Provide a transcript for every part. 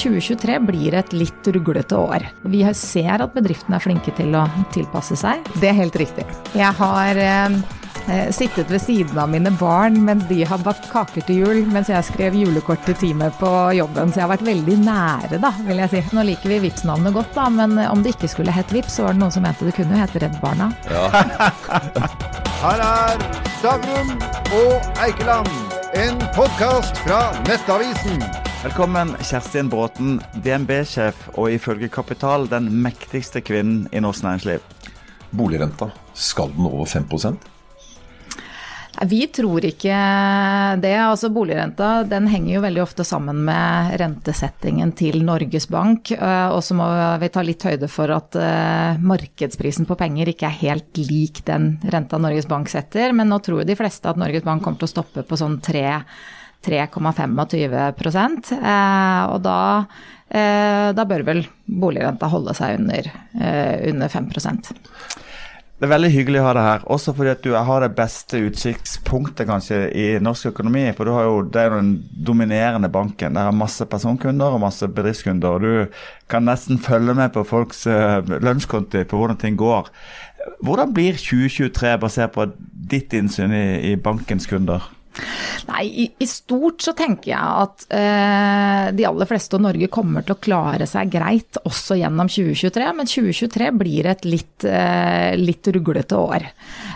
2023 blir et litt ruglete år. Vi ser at bedriftene er flinke til å tilpasse seg. Det er helt riktig. Jeg har eh, sittet ved siden av mine barn mens de har bakt kaker til jul, mens jeg skrev julekort til teamet på jobben. Så jeg har vært veldig nære, da, vil jeg si. Nå liker vi Vipps-navnet godt, da, men om det ikke skulle hett Vipps, så var det noen som mente det kunne hete Redd Barna. Ja. Her er Stavrum og Eikeland, en podkast fra Nettavisen. Velkommen, Kjerstin Bråten, DNB-sjef og ifølge Kapital den mektigste kvinnen i norsk næringsliv. Boligrenta, skal den over 5% vi tror ikke det. altså Boligrenta den henger jo veldig ofte sammen med rentesettingen til Norges Bank. Eh, og så må vi ta litt høyde for at eh, markedsprisen på penger ikke er helt lik den renta Norges Bank setter. Men nå tror jo de fleste at Norges Bank kommer til å stoppe på sånn 3,25 eh, Og da, da bør vel boligrenta holde seg under, under 5% det er veldig hyggelig å ha deg her, også fordi at du har det beste utsiktspunktet kanskje i norsk økonomi. For du har jo, det er jo den dominerende banken. Der er masse personkunder og masse bedriftskunder. og Du kan nesten følge med på folks uh, lønnskonti på hvordan ting går. Hvordan blir 2023 basert på ditt innsyn i, i bankens kunder? Nei, i, i, stort så tenker jeg at eh, de aller fleste og Norge kommer til å klare seg greit også gjennom 2023. Men 2023 blir et litt, eh, litt ruglete år.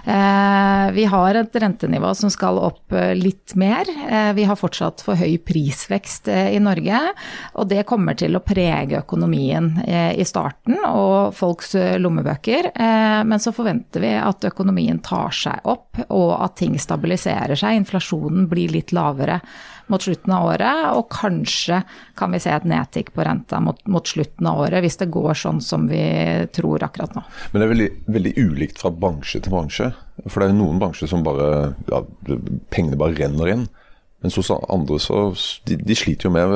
Eh, vi har et rentenivå som skal opp eh, litt mer. Eh, vi har fortsatt for høy prisvekst i Norge. Og det kommer til å prege økonomien i starten og folks lommebøker. men så forventer vi at økonomien tar seg opp og at ting stabiliserer seg. Inflasjon inflasjonen blir litt lavere mot slutten av året, og kanskje kan vi se et nedtikk på renta mot, mot, slutten av året, hvis det går sånn som vi tror akkurat nå. Men det er veldig, veldig ulikt fra bransje til bransje. For det er noen bransjer som bare ja, Pengene bare renner inn. Mens hos andre så de, de, sliter jo med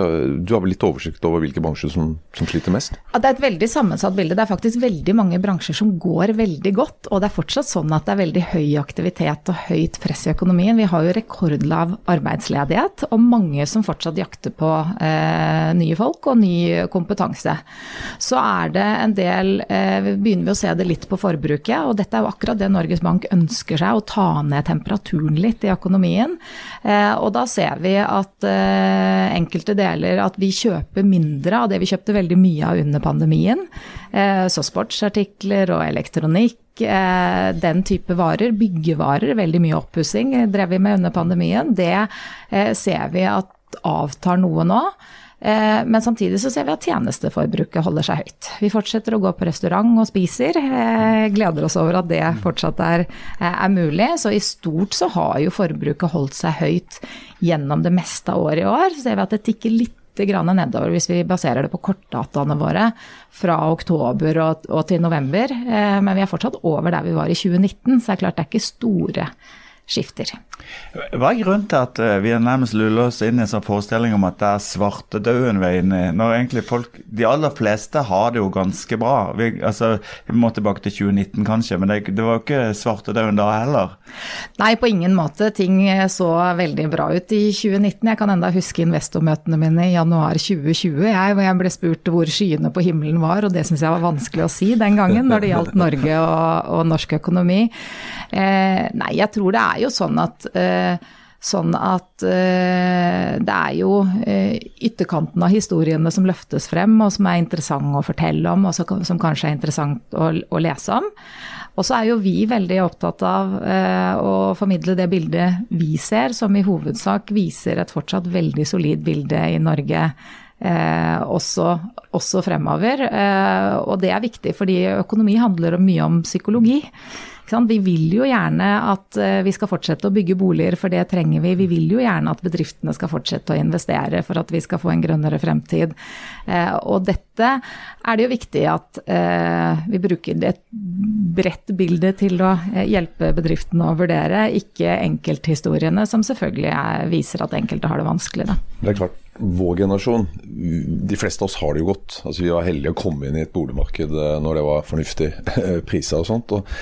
Du har vel litt oversikt over hvilke bransjer som, som, sliter mest? Ja, Det er et veldig sammensatt bilde. Det er faktisk veldig mange bransjer som går veldig godt. Og det er fortsatt sånn at det er veldig høy aktivitet og høyt press i økonomien. Vi har jo rekordlav arbeidsledighet og mange som fortsatt jakter på eh, nye folk og ny kompetanse. Så er det en del eh, Begynner vi å se det litt på forbruket, og dette er jo akkurat det Norges Bank ønsker seg, å ta ned temperaturen litt i økonomien. Eh, og da ser vi at eh, enkelte deler at vi kjøper mindre av det vi kjøpte veldig mye av under pandemien. Eh, så sportsartikler og elektronikk, eh, den type varer. Byggevarer, veldig mye oppussing drev vi med under pandemien. Det ser vi at avtar noe nå. Eh, men samtidig så ser vi at tjenesteforbruket holder seg høyt. Vi fortsetter å gå på restaurant og spiser. Eh, gleder oss over at det fortsatt er, eh, er mulig. Så i stort så har jo forbruket holdt seg høyt gjennom det meste av året i år. Så ser vi at det tikker litt nedover hvis vi baserer det på kortdataene våre fra oktober og, og til november. Men vi er fortsatt over der vi var i 2019, så det er klart det er ikke store skifter. Hva er grunnen til at eh, vi nærmest luller oss inn i en sånn forestilling om at det er svartedauden vi er inne i, når egentlig folk, de aller fleste har det jo ganske bra? Vi, altså, vi må tilbake til 2019 kanskje, men det, det var jo ikke svartedauden da heller? Nei, på ingen måte. Ting så veldig bra ut i 2019. Jeg kan enda huske investormøtene mine i januar 2020, jeg, hvor jeg ble spurt hvor skyene på himmelen var, og det syns jeg var vanskelig å si den gangen når det gjaldt Norge og, og norsk økonomi. Eh, nei, jeg tror det er jo sånn at eh, Sånn at eh, det er jo eh, ytterkanten av historiene som løftes frem, og som er interessant å fortelle om, og som kanskje er interessant å, å lese om. Og så er jo vi veldig opptatt av eh, å formidle det bildet vi ser, som i hovedsak viser et fortsatt veldig solid bilde i Norge. Eh, også, også, fremover. Eh, og det er viktig, fordi økonomi handler mye om psykologi. Vi vil jo gjerne at eh, vi skal fortsette å bygge boliger, for det trenger vi. Vi vil jo gjerne at bedriftene skal fortsette å investere for at vi skal få en grønnere fremtid. Eh, og dette er det jo viktig at eh, vi bruker et bredt bilde til å hjelpe bedriftene å vurdere, ikke enkelthistoriene som selvfølgelig viser at enkelte har det vanskelig. Da. Det er klart. Vår generasjon, de fleste av oss har det jo godt. Altså Vi var heldige å komme inn i et boligmarked eh, når det var fornuftig priser og sånt. Og,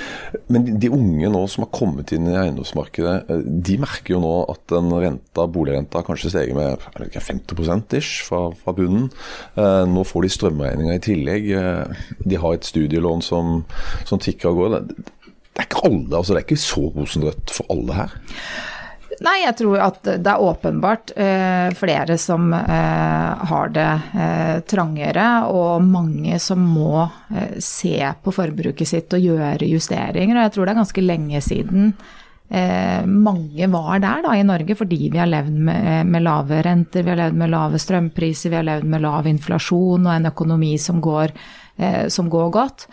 men de unge nå som har kommet inn i eiendomsmarkedet, eh, de merker jo nå at den renta, boligrenta kanskje steger med ikke, 50 ish fra, fra bunnen. Eh, nå får de strømregninga i tillegg. De har et studielån som, som tikker og går. Det er ikke alle, altså det er ikke så rosenrødt for alle her. Nei, jeg tror at det er åpenbart eh, flere som eh, har det eh, trangere, og mange som må eh, se på forbruket sitt og gjøre justeringer. Og jeg tror det er ganske lenge siden eh, mange var der da, i Norge, fordi vi har levd med, med, lave renter, vi har levd med lave strømpriser, vi har levd med lav inflasjon og en økonomi som går, eh, som går godt.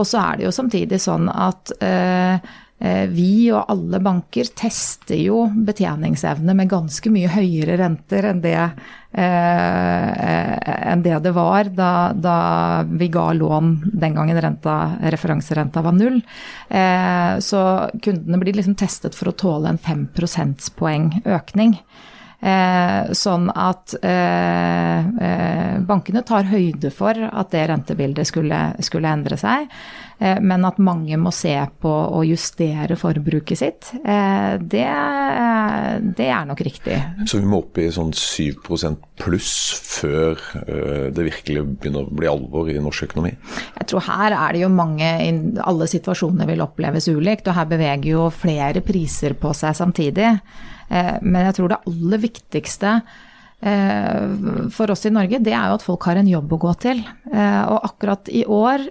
Og så er det jo samtidig sånn at Eh, vi og alle banker tester jo betjeningsevne med ganske mye høyere renter enn det, eh, enn det, det var da, da, vi ga lån den gangen renta, referanserenta var null. Eh, så kundene blir liksom testet for å tåle en 5 prosentpoeng økning. Eh, sånn at eh, eh, bankene tar høyde for at det rentebildet skulle, skulle endre seg. Eh, men at mange må se på å justere forbruket sitt, eh, det, det, er nok riktig. Så vi må opp i sånn 7 pluss før det virkelig begynner å bli alvor i norsk økonomi? Jeg tror her er det jo mange Alle situasjoner vil oppleves ulikt, og her beveger jo flere priser på seg samtidig. Eh, men jeg tror det aller viktigste eh, for oss i Norge, det er jo at folk har en jobb å gå til. Eh, og akkurat i år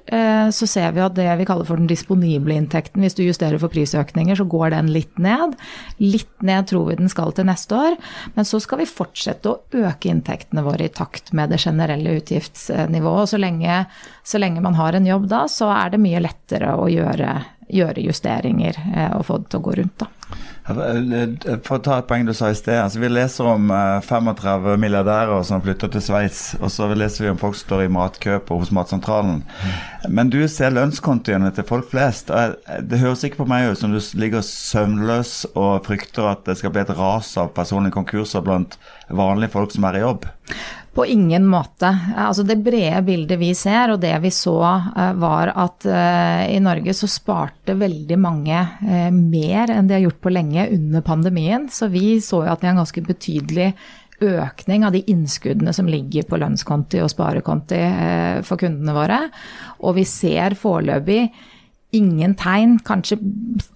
så ser vi at det vi kaller for den disponible inntekten, hvis du justerer for prisøkninger, så går den litt ned. Litt ned tror vi den skal til neste år. Men så skal vi fortsette å øke inntektene våre i takt med det generelle utgiftsnivået. Og så lenge, så lenge man har en jobb da, så er det mye lettere å gjøre, gjøre justeringer og få det til å gå rundt, da. For å ta et poeng du sa i sted. Altså, vi leser om 35 eh, milliardærer som flytter til Sveits. Og så leser vi om folk står i matkø hos Matsentralen. Men du ser lønnskontiene til folk flest. Det høres ikke på meg ut som du ligger søvnløs og frykter at det skal bli et ras av personlige konkurser blant vanlige folk som er i jobb. På ingen måte. Altså det brede bildet vi ser, og det vi så, eh, var at eh, i Norge så sparte veldig mange eh, mer enn de har gjort på lenge under pandemien. Så vi så jo at det er en ganske betydelig økning av de innskuddene som ligger på lønnskonti og sparekonti for kundene våre. Og vi ser foreløpig ingen tegn, kanskje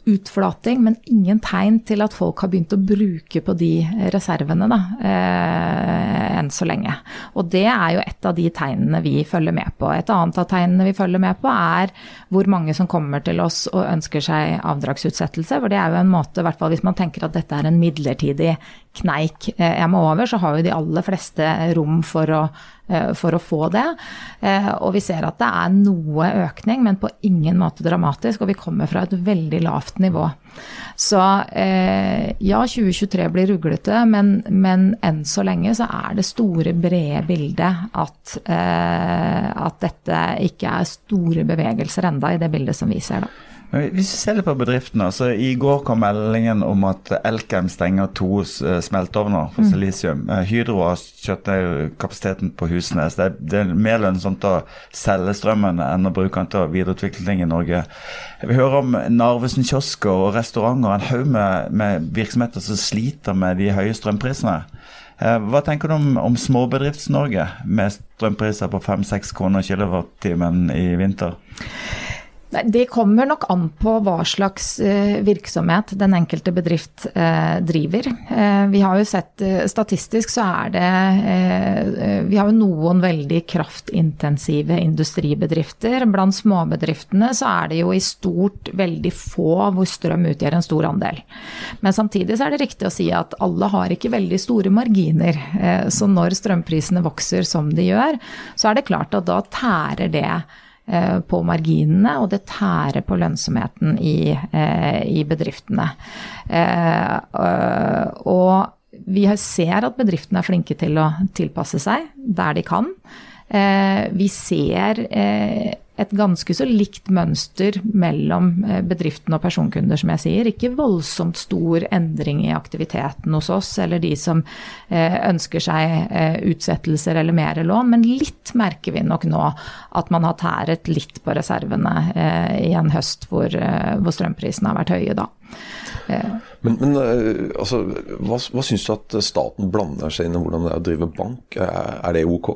utflating, men ingen tegn til at folk har begynt å bruke på de reservene da, eh, enn så lenge. Og det er jo et av de tegnene vi følger med på. Et annet av tegnene vi følger med på er hvor mange som kommer til oss og ønsker seg avdragsutsettelse. For det er jo en måte, i hvert fall hvis man tenker at dette er en midlertidig kneik eh, jeg må over, så har jo de aller fleste rom for å, for å få det. Eh, og vi ser at det er noe økning, men på ingen måte dramatisk. Og vi kommer fra et veldig lavt nivå. Så ja, 2023 blir ruglete, men, men enn så lenge så er det store, brede bildet at, at dette ikke er store bevegelser enda i det bildet som vi ser, da. Hvis vi ser litt på bedriftene, så I går kom meldingen om at Elkem stenger to smelteovner smeltovner for mm. silisium. Mm. Hydro har kjørt ned kapasiteten på Husnes. Det er, det er, mer lønnsomt å selge strømmen enn å bruke den til å videreutvikle ting i Norge. Vi hører om Narvesen kiosker og restauranter, en haug med, med, virksomheter som sliter med de høye strømprisene. Eh, hva tenker du om, om Småbedrifts-Norge med strømpriser på 5-6 kroner kilowattimen i vinter? Det kommer nok an på hva slags eh, virksomhet den enkelte bedrift eh, driver. Eh, vi har jo sett statistisk så er det Vi har jo noen veldig kraftintensive industribedrifter. Blant småbedriftene så er det jo i stort veldig få hvor strøm utgjør en stor andel. Men samtidig så er det riktig å si at alle har ikke veldig store marginer. Så når strømprisene vokser som de gjør, så er det klart at da tærer det på marginene, og det tærer på lønnsomheten i, eh, i bedriftene. Eh, og vi ser at bedriftene er flinke til å tilpasse seg der de kan. Vi ser et ganske så likt mønster mellom eh, bedriften og personkunder, som jeg sier. Ikke voldsomt stor endring i aktiviteten hos oss, eller de som eh, ønsker seg eh, utsettelser eller mer lån, men litt merker vi nok nå at man har tæret litt på reservene i en høst hvor, hvor strømprisene har vært høye da. Men, men altså, hva, hva syns du at staten blander seg inn i hvordan det er å drive bank? Er det ok?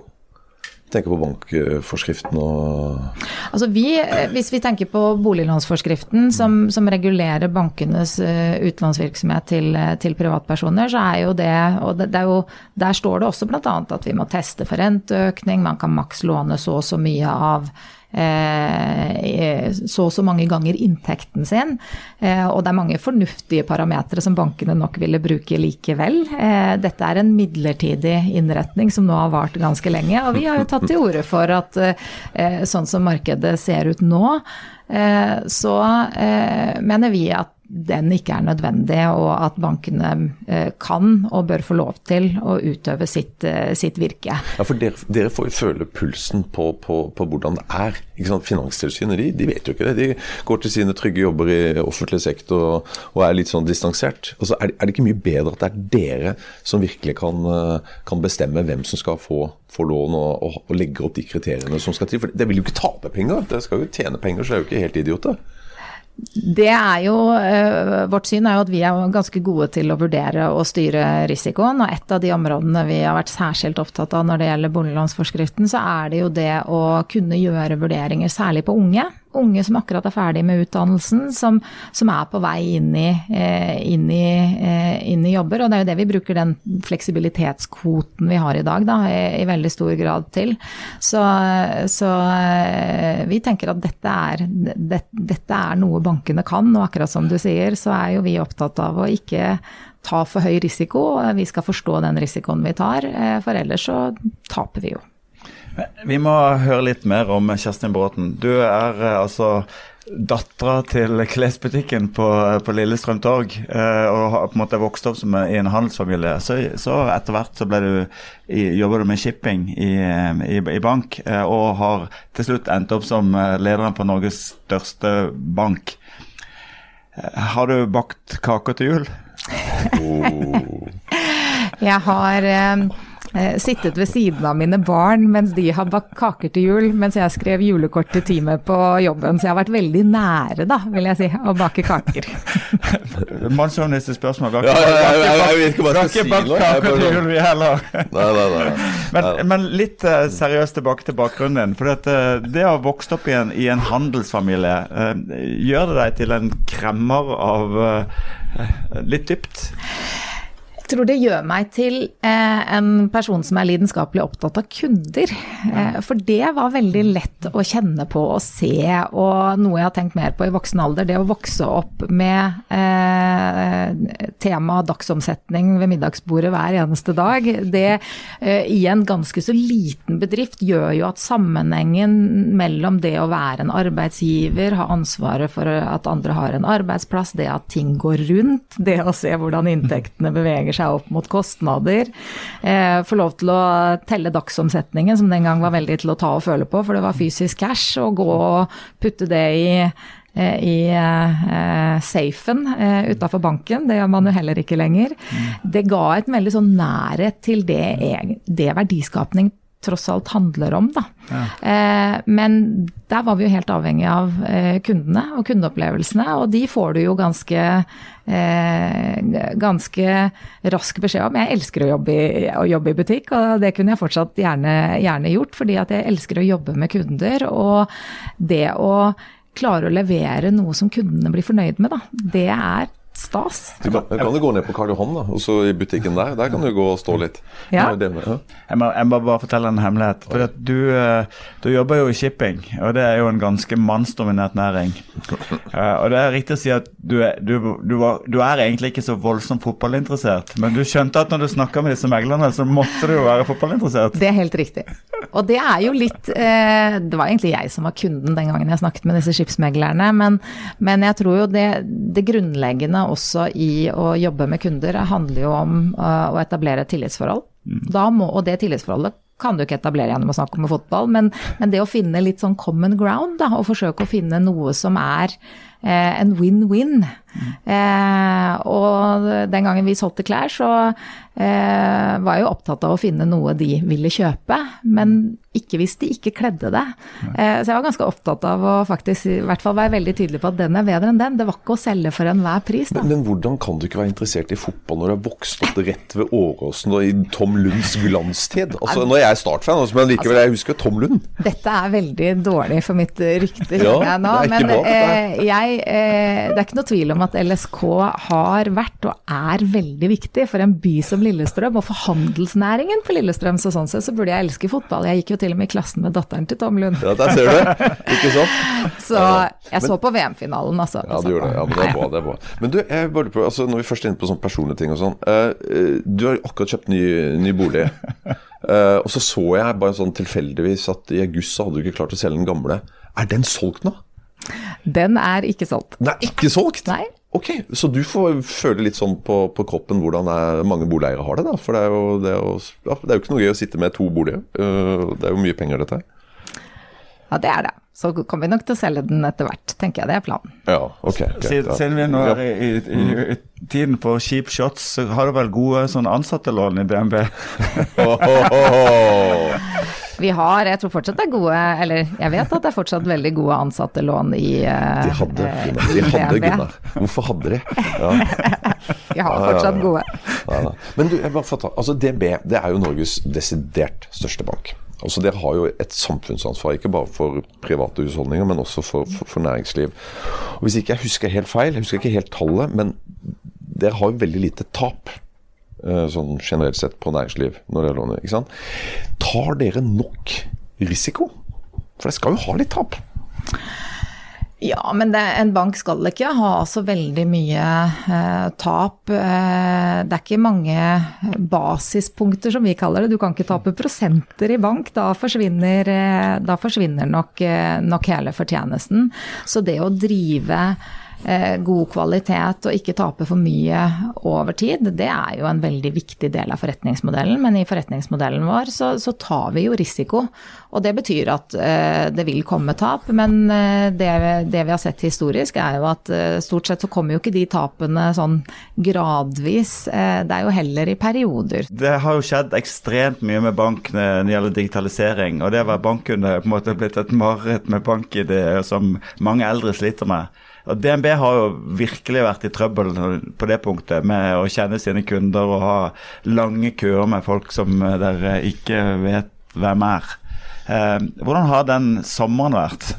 Tenker på bankforskriften og Altså vi, Hvis vi tenker på boliglånsforskriften som, som regulerer bankenes eh, utlånsvirksomhet til, til, privatpersoner, så er jo det og det, det jo, Der står det også bl.a. at vi må teste for renteøkning, man kan maks låne så og så mye av Eh, så og så mange ganger inntekten sin. Eh, og det er mange fornuftige parametere som bankene nok ville bruke likevel. Eh, dette er en midlertidig innretning som nå har vart ganske lenge. Og vi har jo tatt til orde for at sånn som markedet ser ut nå, så mener vi at den ikke er nødvendig, og at bankene eh, kan og bør få lov til å utøve sitt, eh, sitt virke. Ja, for dere, dere, får jo føle pulsen på, på, på hvordan det er. Finanstilsynet de, de, vet jo ikke det. De går til sine trygge jobber i offentlig sektor og, og er litt sånn distansert. Altså, er, er, det ikke mye bedre at det er dere som virkelig kan, eh, kan bestemme hvem som skal få, få lån, og, og, og legge opp de kriteriene som skal til? For det vil jo ikke tape penger, dere skal jo tjene penger, så er jo ikke helt idioter. Det er jo, uh, Vårt syn er jo at vi er ganske gode til å vurdere og styre risikoen. Og et av de områdene vi har vært særskilt opptatt av når det gjelder boliglånsforskriften, så er det jo det å kunne gjøre vurderinger, særlig på unge unge som akkurat er ferdig med utdannelsen, som, som er på vei inn i, eh, inn, i, eh, inn i, jobber. Og det er jo det vi bruker den fleksibilitetskvoten vi har i dag, da, i, i veldig stor grad til. Så, så, eh, vi tenker at dette er, det, dette er noe bankene kan, og akkurat som du sier, så er jo vi opptatt av å ikke ta for høy risiko. Vi skal forstå den risikoen vi tar, for ellers så taper vi jo. Vi må høre litt mer om Kjerstin Bråten. Du er eh, altså dattera til klesbutikken på, på Lillestrøm torg eh, og har på en måte vokst opp som i en handelsfamilie. Så, så etter hvert så ble du, jobber du med shipping i, i, i, bank, eh, og har til slutt endt opp som lederen på Norges største bank. Har du bakt kaker til jul? Oh. Jeg har eh, sittet ved siden av mine barn mens de har bakt kaker til jul, mens jeg skrev julekort til teamet på jobben. Så jeg har vært veldig nære, da, vil jeg si, å bake kaker. Mannssjåvinistisk Ja, ja, ja, jeg, vet ikke hva jeg skal si nå. kaker til jul, vi heller. Nei, nei, nei. Men, men, litt uh, seriøst tilbake til bakgrunnen din. For det, uh, det å ha vokst opp i en, i en handelsfamilie, uh, gjør det deg til en kremmer av litt dypt? Tror det gjør meg til eh, en person som er lidenskapelig opptatt av kunder. Eh, for det var veldig lett å kjenne på og se, og noe jeg har tenkt mer på i voksen alder. Det å vokse opp med eh, tema dagsomsetning ved middagsbordet hver eneste dag. Det eh, i en ganske så liten bedrift gjør jo at sammenhengen mellom det å være en arbeidsgiver, ha ansvaret for at andre har en arbeidsplass, det at ting går rundt, det å se hvordan inntektene beveger beveger seg opp mot kostnader. Eh, får lov til å telle dagsomsetningen, som den gang var veldig til å ta og føle på, for det var fysisk cash, og gå og putte det i eh, i eh, safen eh, utafor banken. Det gjør man jo heller ikke lenger. Det ga et veldig sånn nærhet til det, det verdiskapning tross alt handler om. Da. Ja. Eh, men der var vi jo helt avhengig av eh, kundene og kundeopplevelsene, og de får du jo ganske, eh, ganske rask beskjed om. Jeg elsker å jobbe, i, å jobbe i butikk, og det kunne jeg fortsatt gjerne, gjerne gjort, fordi at jeg elsker å jobbe med kunder. Og det å klare å levere noe som kundene blir fornøyd med, da, det er stas. Du kan, kan du gå ned på Karl Johan, da, og så i butikken der. Der kan du gå og stå litt. Ja. Jeg, må, jeg må bare fortelle en hemmelighet. For du, eh, du, jobber jo i shipping, og det er jo en ganske mannsdominert næring. Uh, og det er riktig å si at du er, du, du, var, du er, egentlig ikke så voldsomt fotballinteressert, men du skjønte at når du snakka med disse meglerne, så måtte du jo være fotballinteressert? Det er helt riktig. Og det er jo litt uh, Det var egentlig jeg som var kunden den gangen jeg snakket med disse skipsmeglerne, men, men jeg tror jo det, det grunnleggende også i å jobbe med kunder handler jo om uh, å etablere et tillitsforhold. Mm. Må, og det tillitsforholdet kan du ikke etablere gjennom å snakke om fotball, men, men det å finne litt sånn common ground, da, og forsøke å finne noe som er eh, en win-win. Eh, og den gangen vi solgte klær, så eh, var jeg jo opptatt av å finne noe de ville kjøpe, men ikke hvis de ikke kledde det. Eh, så jeg var ganske opptatt av å faktisk i hvert fall være veldig tydelig på at den er bedre enn den. Det var ikke å selge for enhver pris. Men, men hvordan kan du ikke være interessert i fotball når du har vokst opp rett ved Åråsen og i Tom Lunds glanstid? Altså, Nå er jeg Start-fan, altså, men likevel, jeg husker Tom Lund. Dette er veldig dårlig for mitt rykte. Ja, nå, er ikke men eh, jeg, eh, det er ikke noe tvil om at LSK har vært og er veldig viktig for en by som Lillestrøm, og for handelsnæringen på Lillestrøm. Så sånn sett så burde jeg elske fotball. Jeg gikk jo til og med i klassen med datteren til Tom Lund. Ja, der ser du. Ikke sant? Så jeg så på VM-finalen, altså. Ja, du gjorde det. Ja, men det er bra. det er bra. Men du, jeg bare på, altså, når vi først er inne på sånne personlige ting og sånn. eh, du har akkurat kjøpt ny, ny bolig. Uh, og så så jeg bare sånn tilfeldigvis at i august så hadde du ikke klart å selge den gamle. Er den solgt nå? Den er ikke solgt. Den er ikke solgt? Nei. Ok, Så du får føle litt sånn på, på kroppen hvordan er, mange boligeiere har det, da. For det er, jo, det, er jo, ja, det er jo ikke noe gøy å sitte med to boliger. Eh, det er jo mye penger, dette her. Ja, det er det. Så kommer vi nok til å selge den etter hvert, tenker jeg. Det er planen. Ja, ok. Siden, ja. siden vi nå er i, i, i, i tiden for cheap shots, så har du vel gode sånn ansattelån i DNB? Vi har, jeg tror fortsatt det er gode, eller jeg vet at det er fortsatt veldig gode ansattelån i uh, De hadde, eh, Gunnar. De hadde, Gunnar. Hvorfor hadde de? Ja. Vi har fortsatt gode. Ja, ja, Men du, ta, altså DNB det er jo Norges desidert største bank. Altså Dere har jo et samfunnsansvar, ikke bare for private husholdninger, men også for, for, for næringsliv. Og Hvis ikke jeg husker helt feil, jeg husker ikke helt tallet, men dere har jo veldig lite tap. Eh, Sånn generelt sett på næringsliv når dere låner. ikke sant? Tar dere nok risiko? For dere skal jo ha litt tap. Ja, men det, en bank skal ikke ha så veldig mye eh, tap. Eh, det er ikke mange basispunkter, som vi kaller det. Du kan ikke tape prosenter i bank. Da forsvinner, eh, da forsvinner nok, eh, nok hele fortjenesten. Så det å drive god kvalitet og ikke tape for mye over tid, det er jo en veldig viktig del av forretningsmodellen. Men i forretningsmodellen vår så, så tar vi jo risiko. Og det betyr at eh, det vil komme tap. Men eh, det, det vi har sett historisk er jo at eh, stort sett så kommer jo ikke de tapene sånn gradvis. Eh, det er jo heller i perioder. Det har jo skjedd ekstremt mye med bank når det gjelder digitalisering. Og det å være bankkunde på en måte blitt et mareritt med bank-ID som mange eldre sliter med. Og DNB har jo virkelig vært i trøbbel på det punktet med å kjenne sine kunder og ha lange køer med folk som dere ikke vet hvem er. Eh, hvordan har den sommeren vært?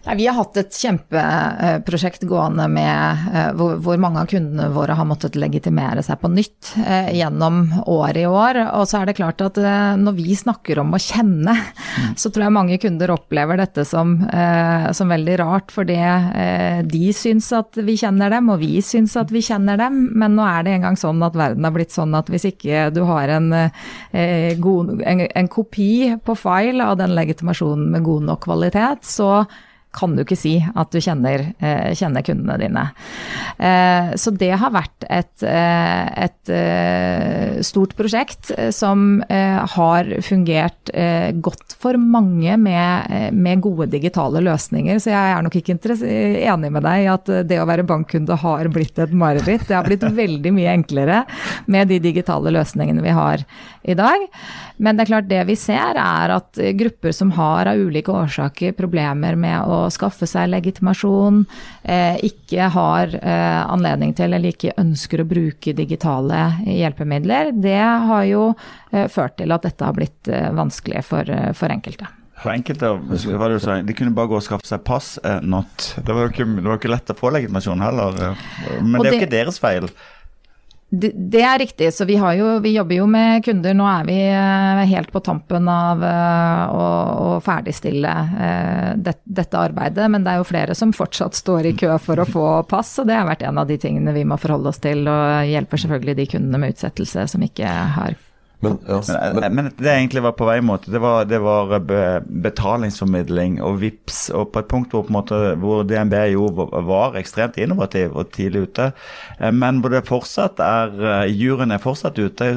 Nei, vi har hatt et kjempeprosjekt gående med eh, hvor, mange av kundene våre har måttet legitimere seg på nytt eh, gjennom året i år. Og så er det klart at eh, når vi snakker om å kjenne, så tror jeg mange kunder opplever dette som, som veldig rart. Fordi de syns at vi kjenner dem, og vi syns at vi kjenner dem. Men nå er det engang sånn at verden har blitt sånn at hvis ikke du har en, god, en, en kopi på file av den legitimasjonen med god nok kvalitet, så kan du ikke si at du kjenner, eh, kjenner kundene dine. Eh, så det har vært et, eh, et stort prosjekt som har fungert godt for mange med, med gode digitale løsninger. Så jeg er nok ikke enig med deg i at det å være bankkunde har blitt et mareritt. Det har blitt veldig mye enklere med de digitale løsningene vi har i dag. Men det er klart det vi ser er at grupper som har av ulike årsaker problemer med å skaffe seg legitimasjon, eh, ikke har eh, anledning til eller ikke ønsker å bruke digitale hjelpemidler, det har jo eh, ført til at dette har blitt vanskelig for, for enkelte. For enkelte var det jo sånn, de kunne bare gå og skaffe seg pass. Not. Det var jo ikke, det var ikke lett å få legitimasjon heller. Men det, det er jo ikke deres feil. Det, er riktig, så vi, jo, vi jobber jo med kunder. Nå er vi eh, helt på tampen av eh, å, å ferdigstille eh, det, dette arbeidet. Men det er jo flere som fortsatt står i kø for å få pass, og det har vært en av de tingene vi må forholde oss til. Og hjelper selvfølgelig de kundene med utsettelse som ikke har Men, ja, Men, men, men det jeg egentlig var på vei mot, det var, det var be, betalingsformidling og VIPS, og på et punkt hvor, måte, hvor DNB jo var, ekstremt innovativ og tidlig ute, eh, men hvor det fortsatt er eh, Juryen er fortsatt ute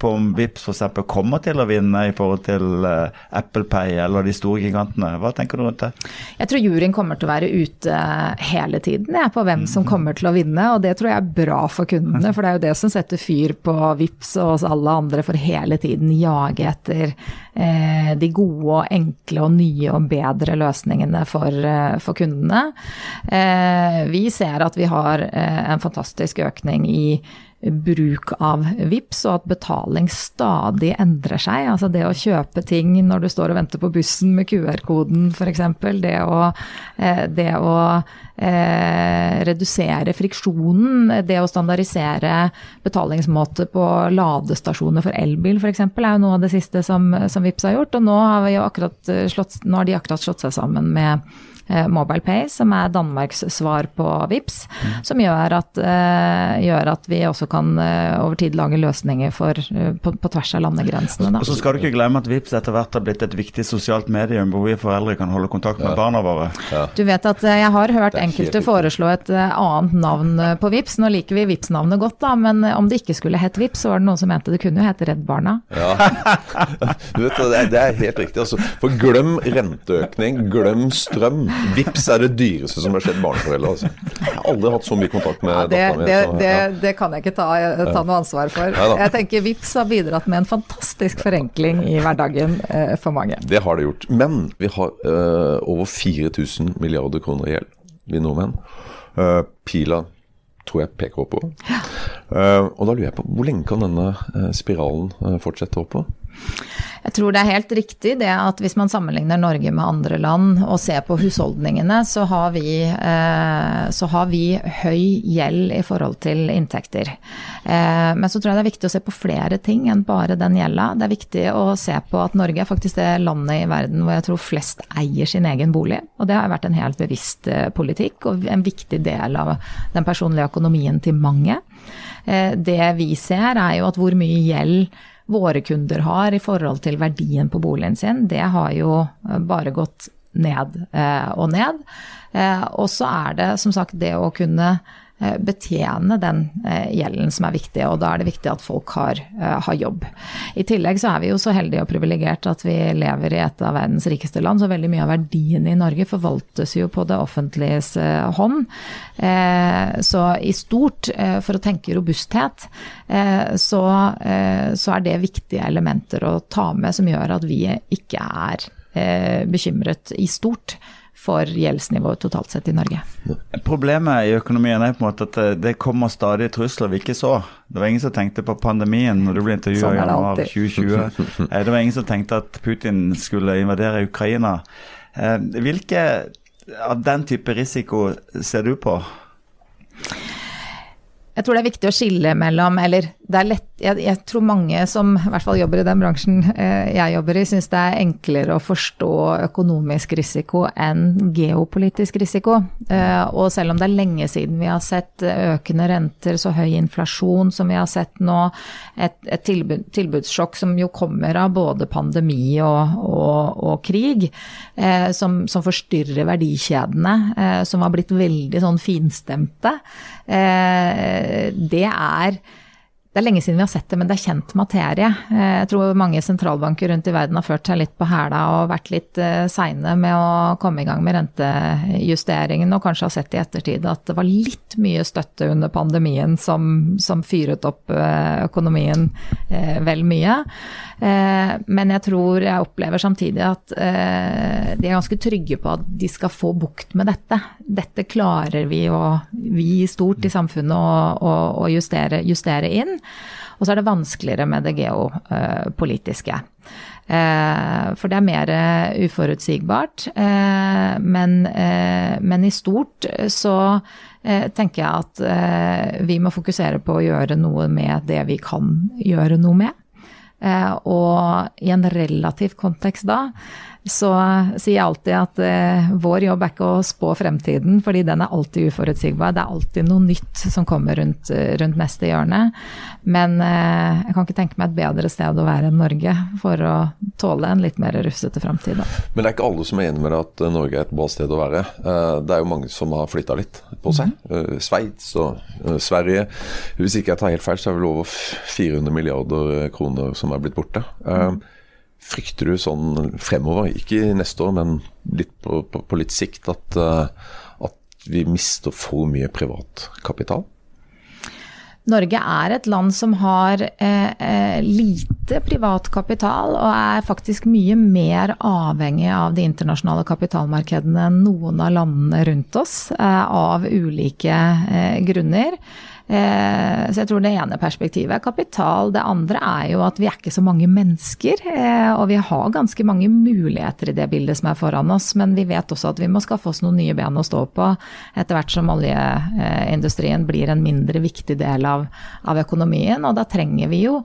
på om Vipps f.eks. kommer til å vinne i forhold til uh, Apple Pay eller de store gigantene. Hva tenker du rundt det? Jeg tror juryen kommer til å være ute hele tiden jeg, på hvem som kommer til å vinne, og det tror jeg er bra for kundene. For det er jo det som setter fyr på Vipps og oss alle andre for hele tiden jage etter eh, de gode og enkle og nye og bedre løsningene for, eh, for kundene. Eh, vi ser at vi har eh, en fantastisk økning i bruk av VIPS, og at betaling stadig endrer seg. Altså det å kjøpe ting når du står og venter på bussen med QR-koden f.eks. Det å, eh, det å eh, redusere friksjonen, det å standardisere betalingsmåte på ladestasjoner for elbil f.eks. er jo noe av det siste som, som VIPS har gjort. Og nå har, slått, nå har de akkurat slått seg sammen med Eh, MobilePay, som er Danmarks svar på VIPS, mm. som gjør at, uh, gjør at, vi også kan over tid lage løsninger for, på, på, tvers av landegrensene. Og så skal du ikke glemme at VIPS etter hvert har blitt et viktig sosialt medium hvor vi foreldre kan holde kontakt med ja. barna våre. Ja. Du vet at jeg har hørt enkelte foreslå et annet navn på VIPS. Nå liker vi VIPS-navnet godt, da, men om det ikke skulle hett VIPS, så var det noen som mente det kunne jo hete Redd Barna. Ja. du vet, det er, det er helt riktig. Altså. For glem renteøkning, glem strøm. Vips er det dyreste som har skjedd barneforeldre. Altså. Jeg har aldri hatt så mye kontakt med ja, det, dattera mi. Det, det, det, kan jeg ikke ta, ta noe ansvar for. Jeg tenker Vips har bidratt med en fantastisk forenkling i hverdagen eh, for mange. Det har det gjort. Men vi har eh, over 4000 milliarder kroner i gjeld, vi nordmenn. Uh, pila tror jeg peker oppover. Ja. Uh, og da lurer jeg på, hvor lenge kan denne uh, spiralen fortsette oppover? Jeg tror det er helt riktig det at hvis man sammenligner Norge med andre land og ser på husholdningene, så har vi, eh, så har vi høy gjeld i forhold til inntekter. Eh, men så tror jeg det er viktig å se på flere ting enn bare den gjelda. Det er viktig å se på at Norge er faktisk det landet i verden hvor jeg tror flest eier sin egen bolig. Og det har vært en helt bevisst eh, politikk og en viktig del av den personlige økonomien til mange. Det vi ser er jo at hvor mye gjeld våre kunder har i forhold til verdien på boligen sin, det har jo eh, bare gått ned eh, og ned. Eh, og så er det som sagt det å kunne betjene den eh, gjelden som er viktig, og da er det viktig at folk har, eh, har, jobb. I tillegg så er vi jo så heldige og privilegerte at vi lever i et av verdens rikeste land, så veldig mye av verdiene i Norge forvaltes jo på det offentliges hånd. Så i stort, for å tenke robusthet, så, så er det viktige elementer å ta med som gjør at vi ikke er bekymret i stort for gjeldsnivået totalt sett i Norge. Problemet i økonomien er på en måte at det kommer stadig trusler vi ikke så. Det var ingen som tenkte på pandemien når du ble intervjua sånn i januar 2020. Eh, det var ingen som tenkte at Putin skulle invadere Ukraina. Eh, hvilke av den type risiko ser du på? Jeg tror det er viktig å skille mellom Eller det er lett jeg, jeg, tror mange som i hvert fall jobber i den bransjen eh, jeg jobber i, syns det er enklere å forstå økonomisk risiko enn geopolitisk risiko. Eh, og selv om det er lenge siden vi har sett økende renter, så høy inflasjon som vi har sett nå, et, et tilbud, tilbudssjokk som jo kommer av både pandemi og, og, og krig, eh, som, som, forstyrrer verdikjedene, eh, som har blitt veldig sånn finstemte, eh, det er det er lenge siden vi har sett det, men det er kjent materie. Eh, jeg tror mange sentralbanker rundt i verden har ført seg litt på hæla og vært litt eh, seine med å komme i gang med rentejusteringen, og kanskje har sett i ettertid at det var litt mye støtte under pandemien som, som fyret opp eh, økonomien vel mye. Men jeg tror jeg opplever samtidig at de er ganske trygge på at de skal få bukt med dette. Dette klarer vi, og vi stort i samfunnet å, å justere, justere inn. Og så er det vanskeligere med det geopolitiske. Eh, for det er mer eh, uforutsigbart. Eh, men, men i stort så tenker jeg at vi må fokusere på å gjøre noe med det vi kan gjøre noe med. Og i en relativ kontekst da, så sier jeg alltid at eh, vår jobb er ikke å spå fremtiden, fordi den er alltid uforutsigbar. Det er alltid noe nytt som kommer rundt, rundt neste hjørne. Men eh, jeg kan ikke tenke meg et bedre sted å være enn Norge for å tåle en litt mer rufsete framtid. Men det er ikke alle som er enig med deg at Norge er et bra sted å være. Eh, det er jo mange som har flytta litt på seg. Mm. Sveits og eh, Sverige. Hvis ikke jeg tar helt feil, så er det vel over 400 milliarder kroner som er blitt borte. Mm. Frykter du sånn fremover, ikke neste år, men litt på, på, på litt sikt, at, uh, at, vi mister for mye privat kapital? Norge er et land som har eh, eh, lite privat kapital, og er faktisk mye mer avhengig av de internasjonale kapitalmarkedene enn noen av landene rundt oss, eh, av ulike eh, grunner. Eh, så jeg tror det ene perspektivet er kapital. Det andre er jo at vi er ikke så mange mennesker. Og vi har ganske mange muligheter i det bildet som er foran oss, men vi vet også at vi må skaffe oss noen nye ben å stå på etter hvert som oljeindustrien blir en mindre viktig del av, av økonomien. Og da trenger vi jo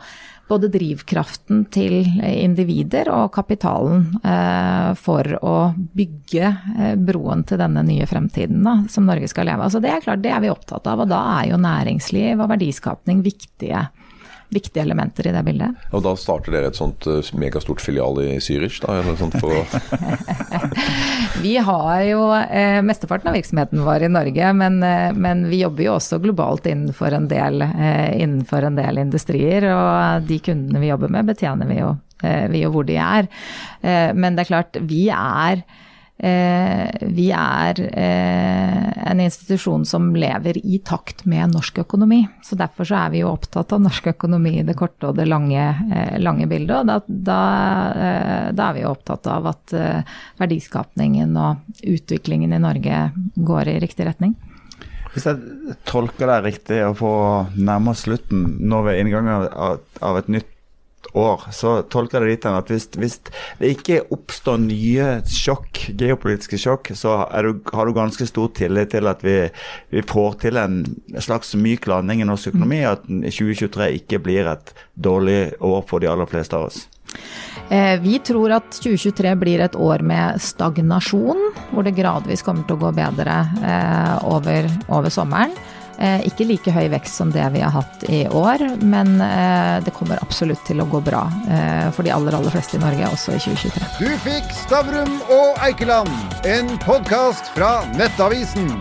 både drivkraften til individer og kapitalen eh, for å bygge eh, broen til denne nye fremtiden da, som Norge skal leve av. Altså det er klart, det er vi opptatt av, og da er jo næringsliv og verdiskapning viktige viktige elementer i det bildet. Og da starter dere et sånt uh, megastort filial i Zürich, da? Vi har jo eh, mesteparten av virksomheten vår i Norge, men, eh, men, vi jobber jo også globalt innenfor en, del, eh, innenfor en del industrier. Og de kundene vi jobber med, betjener vi jo, eh, vi jo hvor de er. Eh, men det er klart, vi er Eh, vi er eh, en institusjon som lever i takt med norsk økonomi. Så Derfor så er vi jo opptatt av norsk økonomi i det korte og det lange, eh, lange bildet. Og da, da, da, er vi jo opptatt av at verdiskapningen og utviklingen i Norge går i riktig retning. Hvis jeg tolker deg riktig og får nærmere slutten, nå ved inngangen av, av et nytt år, så tolker jeg det dit at hvis, hvis, det ikke oppstår nye sjokk, geopolitiske sjokk, så du, har du ganske stor tillit til at vi, vi får til en slags myk landing i norsk økonomi, at 2023 ikke blir et dårlig år for de aller fleste av oss. Eh, vi tror at 2023 blir et år med stagnasjon, hvor det gradvis kommer til å gå bedre eh, over, over sommeren. Eh, ikke like høy vekst som det vi har hatt i år, men eh, det kommer absolutt til å gå bra eh, for de aller, aller fleste i Norge, også i 2023. Du fikk Stavrum og Eikeland, en podkast fra Nettavisen.